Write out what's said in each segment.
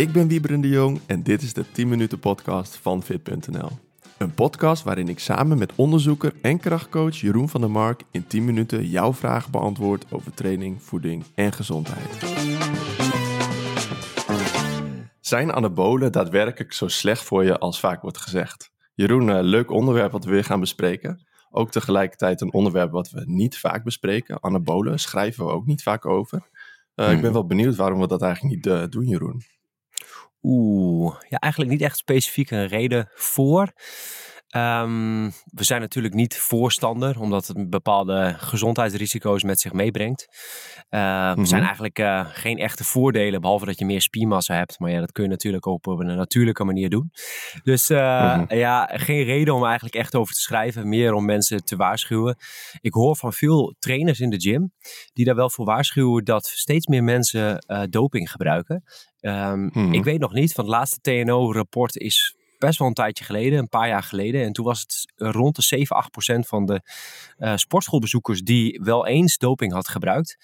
Ik ben Wieberen de Jong en dit is de 10 minuten podcast van Fit.nl. Een podcast waarin ik samen met onderzoeker en krachtcoach Jeroen van der Mark in 10 minuten jouw vragen beantwoord over training, voeding en gezondheid. Zijn anabolen daadwerkelijk zo slecht voor je als vaak wordt gezegd? Jeroen, eh, leuk onderwerp wat we weer gaan bespreken. Ook tegelijkertijd een onderwerp wat we niet vaak bespreken. Anabolen schrijven we ook niet vaak over. Uh, Ik ben wel benieuwd waarom we dat eigenlijk niet uh, doen, Jeroen. Oeh, ja, eigenlijk niet echt specifiek een reden voor. Um, we zijn natuurlijk niet voorstander, omdat het bepaalde gezondheidsrisico's met zich meebrengt. Uh, mm-hmm. Er zijn eigenlijk uh, geen echte voordelen, behalve dat je meer spiermassa hebt. Maar ja, dat kun je natuurlijk ook op een natuurlijke manier doen. Dus uh, mm-hmm. ja, geen reden om eigenlijk echt over te schrijven. Meer om mensen te waarschuwen. Ik hoor van veel trainers in de gym die daar wel voor waarschuwen dat steeds meer mensen doping gebruiken. Um, mm-hmm. Ik weet nog niet, van het laatste TNO-rapport is best wel een tijdje geleden, een paar jaar geleden. En toen was het rond de 7, 8 procent van de uh, sportschoolbezoekers die wel eens doping had gebruikt.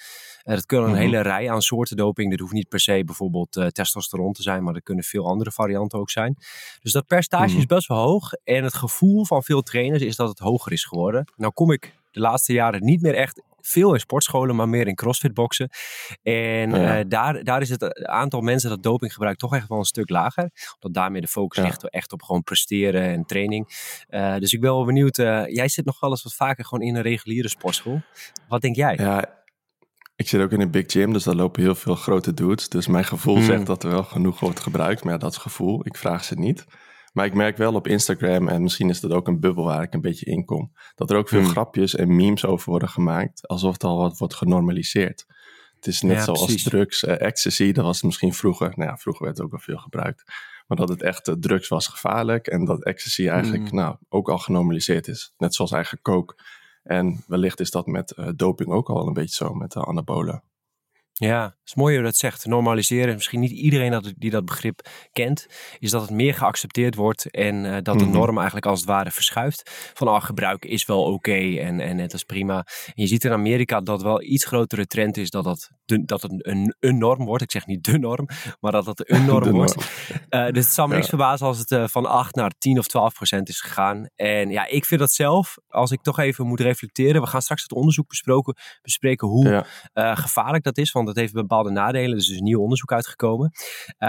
Uh, dat kunnen een mm -hmm. hele rij aan soorten doping. Dat hoeft niet per se bijvoorbeeld uh, testosteron te zijn, maar er kunnen veel andere varianten ook zijn. Dus dat percentage mm -hmm. is best wel hoog. En het gevoel van veel trainers is dat het hoger is geworden. Nou kom ik de laatste jaren niet meer echt veel in sportscholen, maar meer in crossfitboxen. En ja. uh, daar, daar is het aantal mensen dat doping gebruikt toch echt wel een stuk lager. Omdat daarmee de focus ja. ligt echt op gewoon presteren en training. Uh, dus ik ben wel benieuwd. Uh, jij zit nog wel eens wat vaker gewoon in een reguliere sportschool. Wat denk jij? Ja, ik zit ook in een big gym, dus daar lopen heel veel grote dudes. Dus mijn gevoel Hmm. mm. zegt dat er wel genoeg wordt gebruikt. Maar ja, dat is gevoel. Ik vraag ze niet. Maar ik merk wel op Instagram, en misschien is dat ook een bubbel waar ik een beetje in kom, dat er ook veel Hmm. grapjes en memes over worden gemaakt, alsof het al wat wordt genormaliseerd. Het is net Ja, zoals precies. drugs, eh, ecstasy, dat was misschien vroeger, nou ja, vroeger werd het ook wel veel gebruikt, maar dat het echt eh, drugs was gevaarlijk en dat ecstasy eigenlijk Hmm. nou, ook al genormaliseerd is. Net zoals eigen coke. En wellicht is dat met eh, doping ook al een beetje zo, met de anabolen. Ja, het is mooi hoe je dat zegt. Normaliseren. Misschien niet iedereen dat, die dat begrip kent. Is dat het meer geaccepteerd wordt. En uh, dat de Mhm. norm eigenlijk als het ware verschuift. Van oh, gebruik is wel oké en, en het is prima. En je ziet in Amerika dat wel iets grotere trend is dat, dat, de, dat het een, een norm wordt. Ik zeg niet de norm, maar dat het een norm wordt. Uh, dus het zal me Ja. niks verbazen als het uh, van 8 naar 10 of 12 procent is gegaan. En ja, ik vind dat zelf, als ik toch even moet reflecteren. We gaan straks het onderzoek besproken, bespreken hoe Ja. uh, gevaarlijk dat is. Want dat heeft bepaalde nadelen. Dus er is een nieuw onderzoek uitgekomen.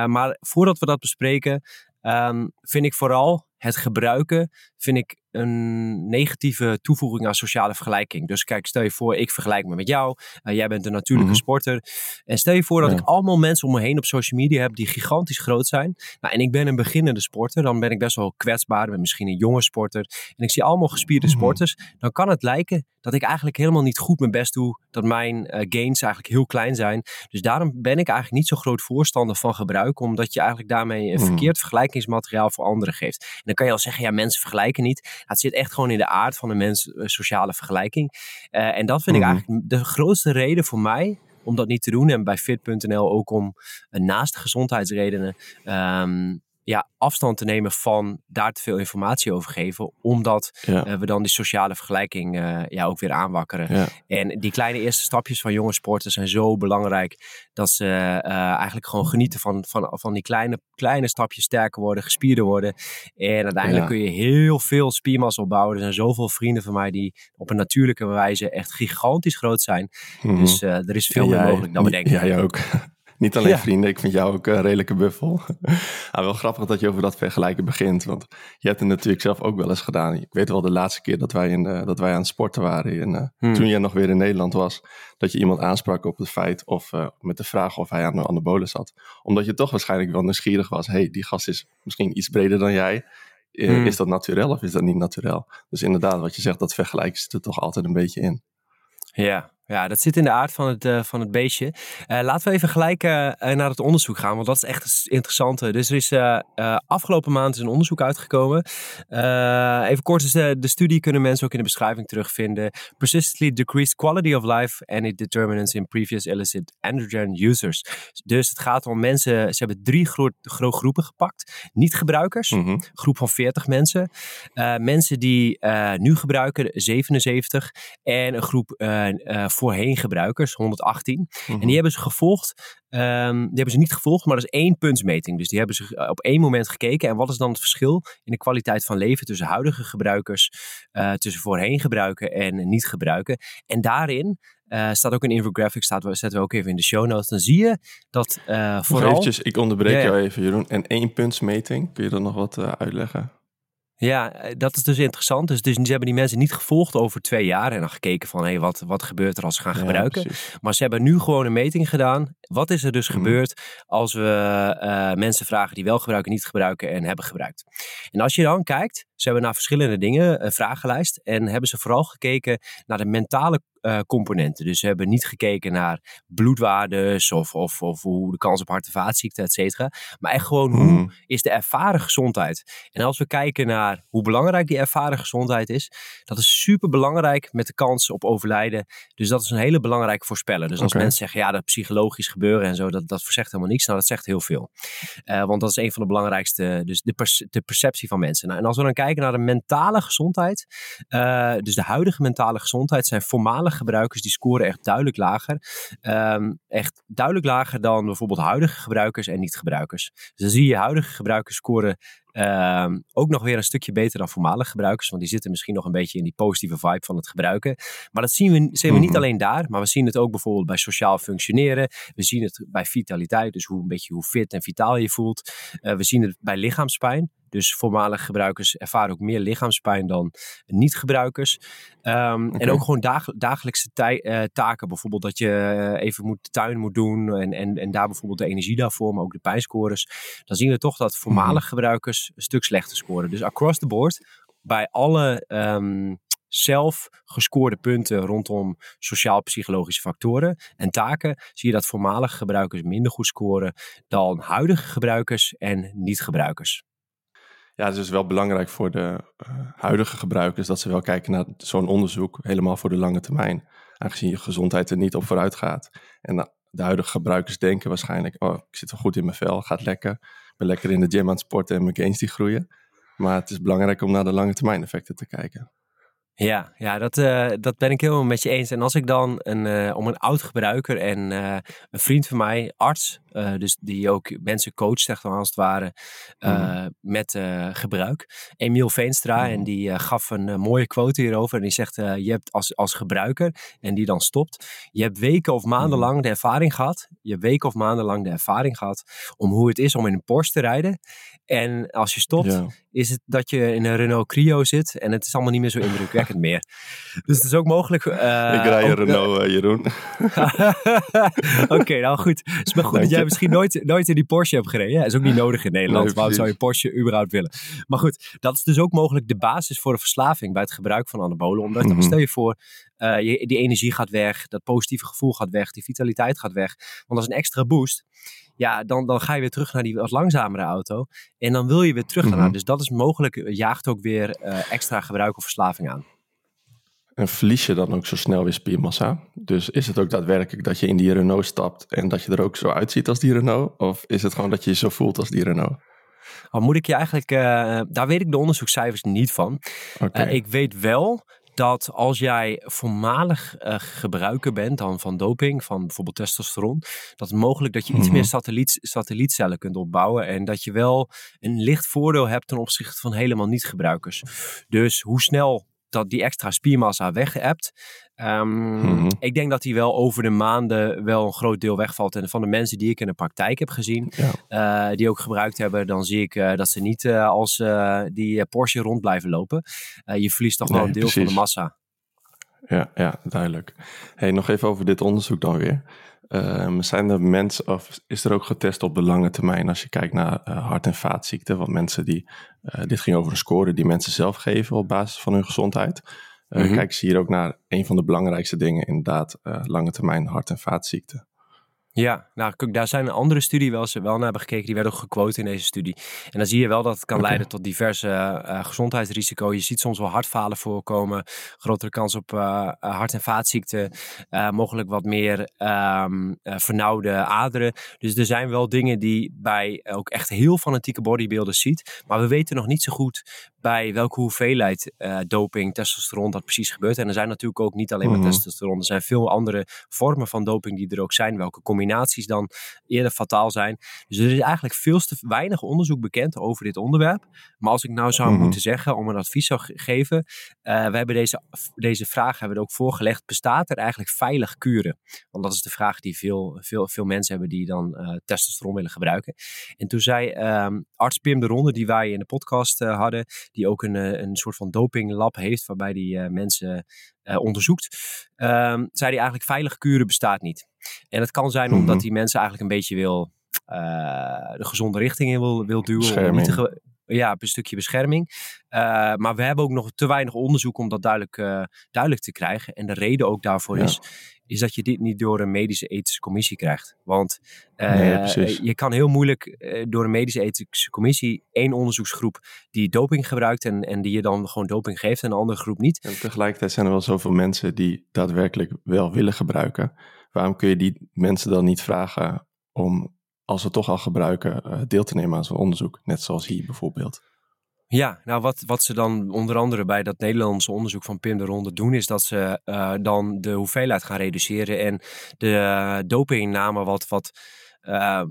Maar voordat we dat bespreken, um, vind ik vooral het gebruiken, vind ik een negatieve toevoeging aan sociale vergelijking. Dus kijk, stel je voor, ik vergelijk me met jou. Uh, jij bent een natuurlijke Mhm. sporter. En stel je voor dat Ja. ik allemaal mensen om me heen op social media heb die gigantisch groot zijn. Nou, en ik ben een beginnende sporter. Dan ben ik best wel kwetsbaar. Ik ben misschien een jonge sporter. En ik zie allemaal gespierde Mhm. sporters. Dan kan het lijken dat ik eigenlijk helemaal niet goed mijn best doe. Dat mijn uh, gains eigenlijk heel klein zijn. Dus daarom ben ik eigenlijk niet zo groot voorstander van gebruik. Omdat je eigenlijk daarmee een Mhm. verkeerd vergelijkingsmateriaal voor anderen geeft. En dan kan je al zeggen, ja, mensen vergelijken niet. Het zit echt gewoon in de aard van de mens uh, sociale vergelijking. Uh, en dat vind Mhm. ik eigenlijk de grootste reden voor mij om dat niet te doen. En bij fit.nl ook om uh, naast de gezondheidsredenen um, ja, afstand te nemen van daar te veel informatie over geven. Omdat Ja. uh, we dan die sociale vergelijking uh, ja, ook weer aanwakkeren. Ja. En die kleine eerste stapjes van jonge sporters zijn zo belangrijk. Dat ze uh, eigenlijk gewoon genieten van, van, van die kleine, kleine stapjes sterker worden, gespierder worden. En uiteindelijk Ja. kun je heel veel spiermassa opbouwen. Er zijn zoveel vrienden van mij die op een natuurlijke wijze echt gigantisch groot zijn. Mhm. Dus er is veel meer mogelijk dan we denken. Jij ook. Niet alleen Ja. vrienden, ik vind jou ook een redelijke buffel. ah, wel grappig dat je over dat vergelijken begint. Want je hebt het natuurlijk zelf ook wel eens gedaan. Ik weet wel de laatste keer dat wij, in de, dat wij aan het sporten waren. En, uh, Hmm. Toen jij nog weer in Nederland was. Dat je iemand aansprak op het feit of uh, met de vraag of hij aan de anabolen zat. Omdat je toch waarschijnlijk wel nieuwsgierig was. hey, die gast is misschien iets breder dan jij. Uh, Hmm. Is dat naturel of is dat niet naturel? Dus inderdaad, wat je zegt, dat vergelijken zit er toch altijd een beetje in. Ja, ja, dat zit in de aard van het, uh, van het beestje. Uh, laten we even gelijk uh, naar het onderzoek gaan, want dat is echt interessant. Dus er is afgelopen maand is een onderzoek uitgekomen. Even kort, dus de, de, studie kunnen mensen ook in de beschrijving terugvinden. Persistently decreased quality of life and it determinants in previous illicit androgen users. Dus het gaat om mensen, ze hebben drie gro gro groepen gepakt. Niet-gebruikers, Mhm. mm -hmm. groep van 40 mensen. Mensen die nu gebruiken, 77. En een groep voorheen gebruikers, 118. En Mhm. die hebben ze gevolgd, ehm, die hebben ze niet gevolgd, maar dat is één puntsmeting. Dus die hebben ze op één moment gekeken. En wat is dan het verschil in de kwaliteit van leven tussen huidige gebruikers, eh, tussen voorheen gebruiken en niet gebruiken. En daarin eh, staat ook een infographic, staat, zetten we ook even in de show notes. Dan zie je dat Nog vooral... eventjes, ik onderbreek Ja, ja. jou even Jeroen. En één puntsmeting, kun je dat nog wat uitleggen? Ja, eh, dat is dus interessant. Dus, dus ze hebben die mensen niet gevolgd over twee jaar en dan gekeken van hé, wat, wat gebeurt er als ze gaan Ja, gebruiken. precies. Maar ze hebben nu gewoon een meting gedaan. Wat is er dus Mhm. gebeurd als we eh, mensen vragen die wel gebruiken, niet gebruiken en hebben gebruikt? En als je dan kijkt, ze hebben naar verschillende dingen een vragenlijst en hebben ze vooral gekeken naar de mentale eh, componenten. Dus ze hebben niet gekeken naar bloedwaardes of, of, of hoe de kans op hart- en vaatziekten, et cetera. Maar echt gewoon hoe Mhm. is de ervaren gezondheid. En als we kijken naar hoe belangrijk die ervaren gezondheid is, dat is super belangrijk met de kans op overlijden. Dus dat is een hele belangrijke voorspeller. Dus als mensen zeggen, ja, dat psychologisch gebeuren en zo, dat, dat zegt helemaal niks. Nou, dat zegt heel veel. Eh, want dat is een van de belangrijkste, dus de, perce- de perceptie van mensen. Nou, en als we dan kijken naar de mentale gezondheid, eh, dus de huidige mentale gezondheid, zijn voormalige gebruikers die scoren echt duidelijk lager. Ehm, echt duidelijk lager dan bijvoorbeeld huidige gebruikers en niet-gebruikers. Dus dan zie je huidige gebruikers scoren ehm, ook nog weer een stukje beter dan voormalige gebruikers. Want die zitten misschien nog een beetje in die positieve vibe van het gebruiken. Maar dat zien we, zien we niet Mhm. alleen daar. Maar we zien het ook bijvoorbeeld bij sociaal functioneren. We zien het bij vitaliteit. Dus hoe een beetje hoe fit en vitaal je voelt. Eh, we zien het bij lichaamspijn. Dus voormalige gebruikers ervaren ook meer lichaamspijn dan niet-gebruikers. Ehm. En ook gewoon dag- dagelijkse tij- eh, taken. Bijvoorbeeld dat je eh, even moet, de tuin moet doen. En, en, en daar bijvoorbeeld de energie daarvoor, maar ook de pijnscores. Dan zien we toch dat voormalige gebruikers een stuk slechter scoren. Dus across the board, bij alle ehm, zelf gescoorde punten rondom sociaal-psychologische factoren en taken, zie je dat voormalige gebruikers minder goed scoren dan huidige gebruikers en niet-gebruikers. Ja, het is dus wel belangrijk voor de eh, huidige gebruikers dat ze wel kijken naar zo'n onderzoek, helemaal voor de lange termijn. Aangezien je gezondheid er niet op vooruit gaat. En de, huidige gebruikers denken waarschijnlijk, oh, ik zit wel goed in mijn vel, gaat lekker. Ik ben lekker in de gym aan het sporten en mijn gains die groeien. Maar het is belangrijk om naar de lange termijn effecten te kijken. Ja, ja dat, eh, dat ben ik helemaal met je eens. En als ik dan een, eh, om een oud gebruiker en eh, een vriend van mij, arts, dus die ook mensen coacht, zeg maar als het ware, Mhm. met gebruik. Emiel Veenstra, Mhm. en die gaf een mooie quote hierover. En die zegt, je hebt als, als gebruiker, en die dan stopt, je hebt weken of maanden Mhm. lang de ervaring gehad, je hebt weken of maanden lang de ervaring gehad om hoe het is om in een Porsche te rijden. En als je stopt, Ja. is het dat je in een Renault Clio zit en het is allemaal niet meer zo indrukwekkend meer. Dus het is ook mogelijk. eh, ik rij een Renault, eh, Jeroen. Oké, nou goed. Het is maar goed Dank dat jij je. misschien nooit, nooit in die Porsche hebt gereden. Dat is ook niet nodig in Nederland. Nee, Waarom zou je. Porsche überhaupt willen? Maar goed, dat is dus ook mogelijk de basis voor een verslaving bij het gebruik van anabolen. Omdat Mhm. stel je voor, eh, je, die energie gaat weg, dat positieve gevoel gaat weg, die vitaliteit gaat weg. Want dat is een extra boost. Ja, dan, dan ga je weer terug naar die wat langzamere auto. En dan wil je weer terug gaan. Mhm. Dus dat is mogelijk, jaagt ook weer eh, extra gebruik of verslaving aan. En verlies je dan ook zo snel weer spiermassa? Dus is het ook daadwerkelijk dat je in die Renault stapt en dat je er ook zo uitziet als die Renault? Of is het gewoon dat je je zo voelt als die Renault? Al moet ik je eigenlijk, eh, daar weet ik de onderzoekscijfers niet van. Eh, ik weet wel dat als jij voormalig eh, gebruiker bent dan van doping, van bijvoorbeeld testosteron, dat het mogelijk dat je iets Mhm. meer satelliet, satellietcellen kunt opbouwen en dat je wel een licht voordeel hebt ten opzichte van helemaal niet-gebruikers. Dus hoe snel dat die extra spiermassa weg hebt, ehm, Mhm. ik denk dat die wel over de maanden wel een groot deel wegvalt. En van de mensen die ik in de praktijk heb gezien, Ja. eh, die ook gebruikt hebben, dan zie ik eh, dat ze niet eh, als die Porsche rond blijven lopen. Je verliest toch wel Nee, een deel van de massa. Ja, ja, duidelijk. Hey, nog even over dit onderzoek dan weer. Ehm, zijn er mensen, of is er ook getest op de lange termijn als je kijkt naar eh, hart- en vaatziekten? Want mensen die, eh, dit ging over een score die mensen zelf geven op basis van hun gezondheid. Eh Mhm. Kijk ze hier ook naar een van de belangrijkste dingen, inderdaad, lange termijn hart- en vaatziekten. Ja, nou daar zijn een andere studie wel, wel naar hebben gekeken. Die werd ook gequote in deze studie. En dan zie je wel dat het kan leiden tot diverse uh, gezondheidsrisico. Je ziet soms wel hartfalen voorkomen. Grotere kans op uh, hart- en vaatziekten. mogelijk wat meer um, vernauwde aderen. Dus er zijn wel dingen die bij ook echt heel fanatieke bodybuilders ziet. Maar we weten nog niet zo goed bij welke hoeveelheid doping, testosteron dat precies gebeurt. En er zijn natuurlijk ook niet alleen maar mhm. testosteron. Er zijn veel andere vormen van doping die er ook zijn. Welke combinaties combinaties dan eerder fataal zijn. Dus er is eigenlijk veel te weinig onderzoek bekend over dit onderwerp. Maar als ik nou zou mhm. moeten zeggen, om een advies zou geven. Uh, we hebben deze, deze vraag hebben we ook voorgelegd. Bestaat er eigenlijk veilig kuren? Want dat is de vraag die veel, veel, veel mensen hebben die dan uh, testosteron willen gebruiken. En toen zei um, arts Pim de Ronde, die wij in de podcast uh, hadden, die ook een, een soort van dopinglab heeft, waarbij die mensen onderzoekt, um, zei hij eigenlijk veilig kuren bestaat niet. En het kan zijn omdat mhm. die mensen eigenlijk een beetje wil uh, de gezonde richting in wil, wil duwen. Om niet ja, een stukje bescherming. Uh, maar we hebben ook nog te weinig onderzoek om dat duidelijk, uh, duidelijk te krijgen. En de reden ook daarvoor is, is dat je dit niet door een medische ethische commissie krijgt. Want uh, je kan heel moeilijk door een medische ethische commissie één onderzoeksgroep die doping gebruikt en, en die je dan gewoon doping geeft en een andere groep niet. En tegelijkertijd zijn er wel zoveel mensen die daadwerkelijk wel willen gebruiken. Waarom kun je die mensen dan niet vragen om, als ze toch al gebruiken, eh, deel te nemen aan zo'n onderzoek? Net zoals hier bijvoorbeeld. Ja, nou wat, wat ze dan onder andere bij dat Nederlandse onderzoek van Pim de Ronde doen, is dat ze uh, dan de hoeveelheid gaan reduceren en de uh, dopingnamen wat, wat uh,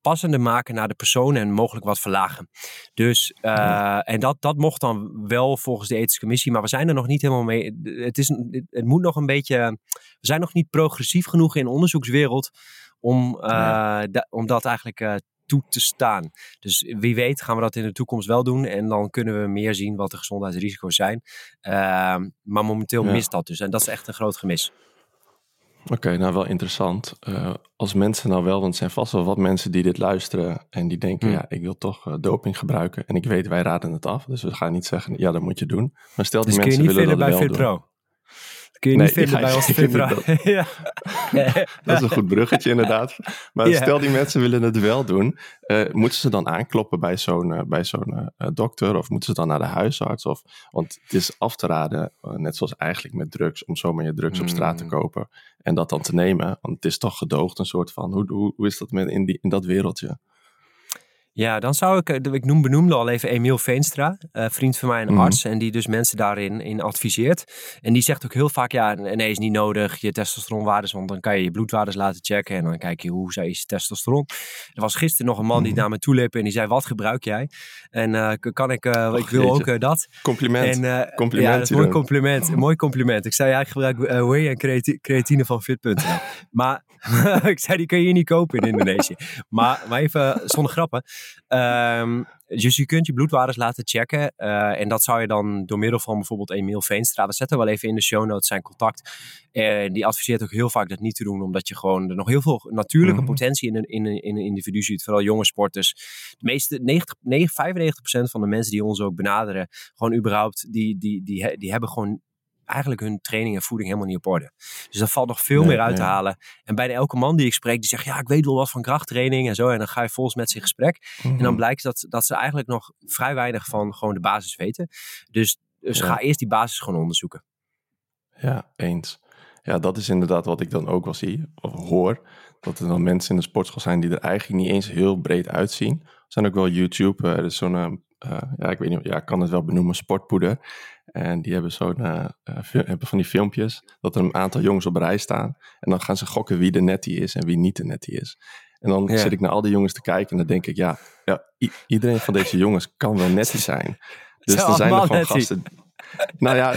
passender maken naar de persoon en mogelijk wat verlagen. Dus, en dat, dat mocht dan wel volgens de ethische commissie, maar we zijn er nog niet helemaal mee. Het, is, het moet nog een beetje, we zijn nog niet progressief genoeg in de onderzoekswereld om, uh, om dat eigenlijk toe te staan. Dus wie weet gaan we dat in de toekomst wel doen en dan kunnen we meer zien wat de gezondheidsrisico's zijn. Ehm, maar momenteel mist dat dus en dat is echt een groot gemis. Oké, nou wel interessant. Uh, als mensen nou wel, want er zijn vast wel wat mensen die dit luisteren en die denken, hmm. ja, ik wil toch uh, doping gebruiken. En ik weet, wij raden het af, dus we gaan niet zeggen, ja, dat moet je doen. Maar stel die dus mensen willen dat wel doen kun je niet vinden bij ons ja. dat is een goed bruggetje inderdaad. Maar stel die mensen willen het wel doen. Uh, moeten ze dan aankloppen bij zo'n uh, bij zo'n uh, dokter? Of moeten ze dan naar de huisarts? Of, want het is af te raden, net zoals eigenlijk met drugs, om zomaar je drugs op straat te hmm. kopen. En dat dan te nemen. Want het is toch gedoogd een soort van, hoe, hoe, hoe is dat met in, die, in dat wereldje? Ja, dan zou ik, eh, ik noem, benoemde al even Emiel Veenstra, uh, vriend van mij, een mhm. arts, en die dus mensen daarin in adviseert. En die zegt ook heel vaak, ja, nee, is niet nodig, je testosteronwaardes, want dan kan je je bloedwaardes laten checken en dan kijk je hoe zij is testosteron. Er was gisteren nog een man die mhm. naar me toe liep en die zei, wat gebruik jij? En uh, kan ik, uh, ik wil ook dat. Compliment. En, compliment. Ja, dat mooi compliment, een mooi compliment. Ik zei, ja, ik gebruik whey en creatine van fit.nl. maar ik zei, die kun je niet kopen in Indonesië. maar, maar even zonder grappen. Um, dus je kunt je bloedwaardes laten checken. Uh, en dat zou je dan door middel van bijvoorbeeld Emiel Veenstra. Dat zetten we wel even in de show notes zijn contact. Uh, die adviseert ook heel vaak dat niet te doen. Omdat je gewoon er nog heel veel natuurlijke mhm. potentie in een, in, een, in een individu ziet. Vooral jonge sporters. De meeste, 90, 95% van de mensen die ons ook benaderen. Gewoon überhaupt. Die, die, die, die hebben gewoon eigenlijk hun training en voeding helemaal niet op orde. Dus daar valt nog veel meer uit te halen. En bijna elke man die ik spreek, die zegt, ja, ik weet wel wat van krachttraining en zo. En dan ga je volgens met zijn gesprek. En dan mhm. blijkt dat, dat ze eigenlijk nog vrij weinig van gewoon de basis weten. Dus, dus ga eerst die basis gewoon onderzoeken. Ja, eens. Ja, dat is inderdaad wat ik dan ook wel zie of hoor. Dat er dan mensen in de sportschool zijn die er eigenlijk niet eens heel breed uitzien. Er zijn ook wel YouTube, uh, er is zo'n, uh, ja, ik weet niet, ja, ik kan het wel benoemen, sportpoeder. En die hebben, zo'n, uh, hebben van die filmpjes dat er een aantal jongens op rij staan. En dan gaan ze gokken wie de nettie is en wie niet de nettie is. En dan zit ik naar al die jongens te kijken en dan denk ik, ja, ja iedereen van deze jongens kan wel nettie zijn. Dus er zijn er gewoon gasten nou ja,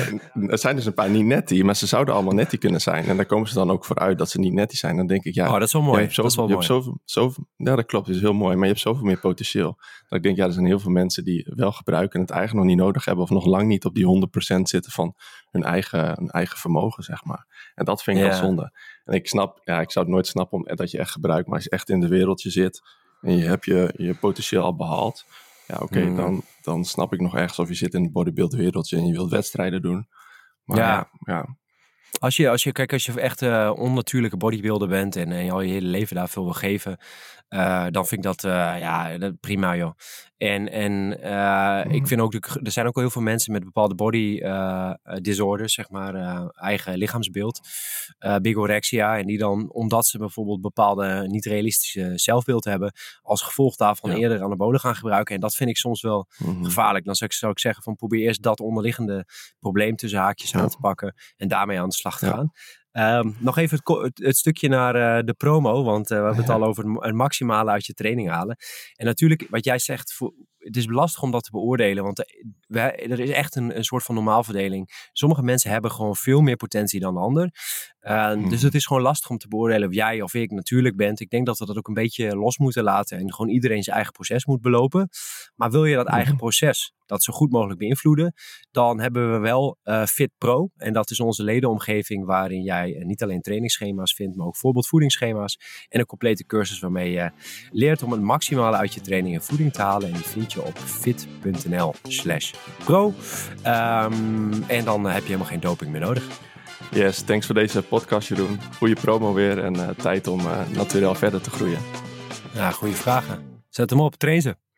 er zijn dus een paar niet netty, maar ze zouden allemaal netty kunnen zijn. En daar komen ze dan ook vooruit dat ze niet netty zijn. Dan denk ik, ja... Oh, dat is wel mooi. Je zoveel, dat is wel mooi. Zoveel, zoveel, ja, dat klopt. Dat is heel mooi. Maar je hebt zoveel meer potentieel. Dat ik denk, ja, er zijn heel veel mensen die wel gebruiken en het eigenlijk nog niet nodig hebben. Of nog lang niet op die 100% zitten van hun eigen, hun eigen vermogen, zeg maar. En dat vind ik wel zonde. En ik snap, ja, ik zou het nooit snappen om, dat je echt gebruikt. Maar als je echt in de wereldje zit en je hebt je, je potentieel al behaald ja, oké, hmm. dan, dan snap ik nog ergens of je zit in het bodybuild wereldje en je wilt wedstrijden doen. Maar ja, ja, Als je, als je, kijk, als je echt uh, onnatuurlijke bodybuilder bent en, en je al je hele leven daar veel wil geven, uh, dan vind ik dat, uh, ja, dat prima joh. En, en ik mhm. vind ook, de, er zijn ook heel veel mensen met bepaalde body disorders, zeg maar, eigen lichaamsbeeld, bigorexia. En die dan, omdat ze bijvoorbeeld bepaalde niet realistische zelfbeeld hebben, als gevolg daarvan ja. eerder anabolen gaan gebruiken. En dat vind ik soms wel mm gevaarlijk. Dan zou ik, zou ik zeggen van probeer eerst dat onderliggende probleem tussen haakjes aan te pakken en daarmee aan de slag te gaan. Um, nog even het, het, stukje naar uh, de promo, want uh, we hebben het al over het maximale uit je training halen. En natuurlijk, wat jij zegt, voor, het is lastig om dat te beoordelen, want er is echt een, een soort van normaalverdeling. Sommige mensen hebben gewoon veel meer potentie dan anderen. Uh, Dus mhm. het is gewoon lastig om te beoordelen of jij of ik natuurlijk bent. Ik denk dat we dat ook een beetje los moeten laten en gewoon iedereen zijn eigen proces moet belopen. Maar wil je dat eigen mhm. proces dat zo goed mogelijk beïnvloeden, dan hebben we wel uh, Fit Pro. En dat is onze ledenomgeving waarin jij uh, niet alleen trainingsschema's vindt, maar ook voorbeeldvoedingsschema's en een complete cursus waarmee je leert om het maximale uit je training en voeding te halen. En die vind je op fit.nl slash pro. Um, en dan heb je helemaal geen doping meer nodig. Yes, thanks voor deze podcast Jeroen. Goede promo weer en uh, tijd om natuurlijk verder te groeien. Ja, goede vragen. Zet hem op, train ze.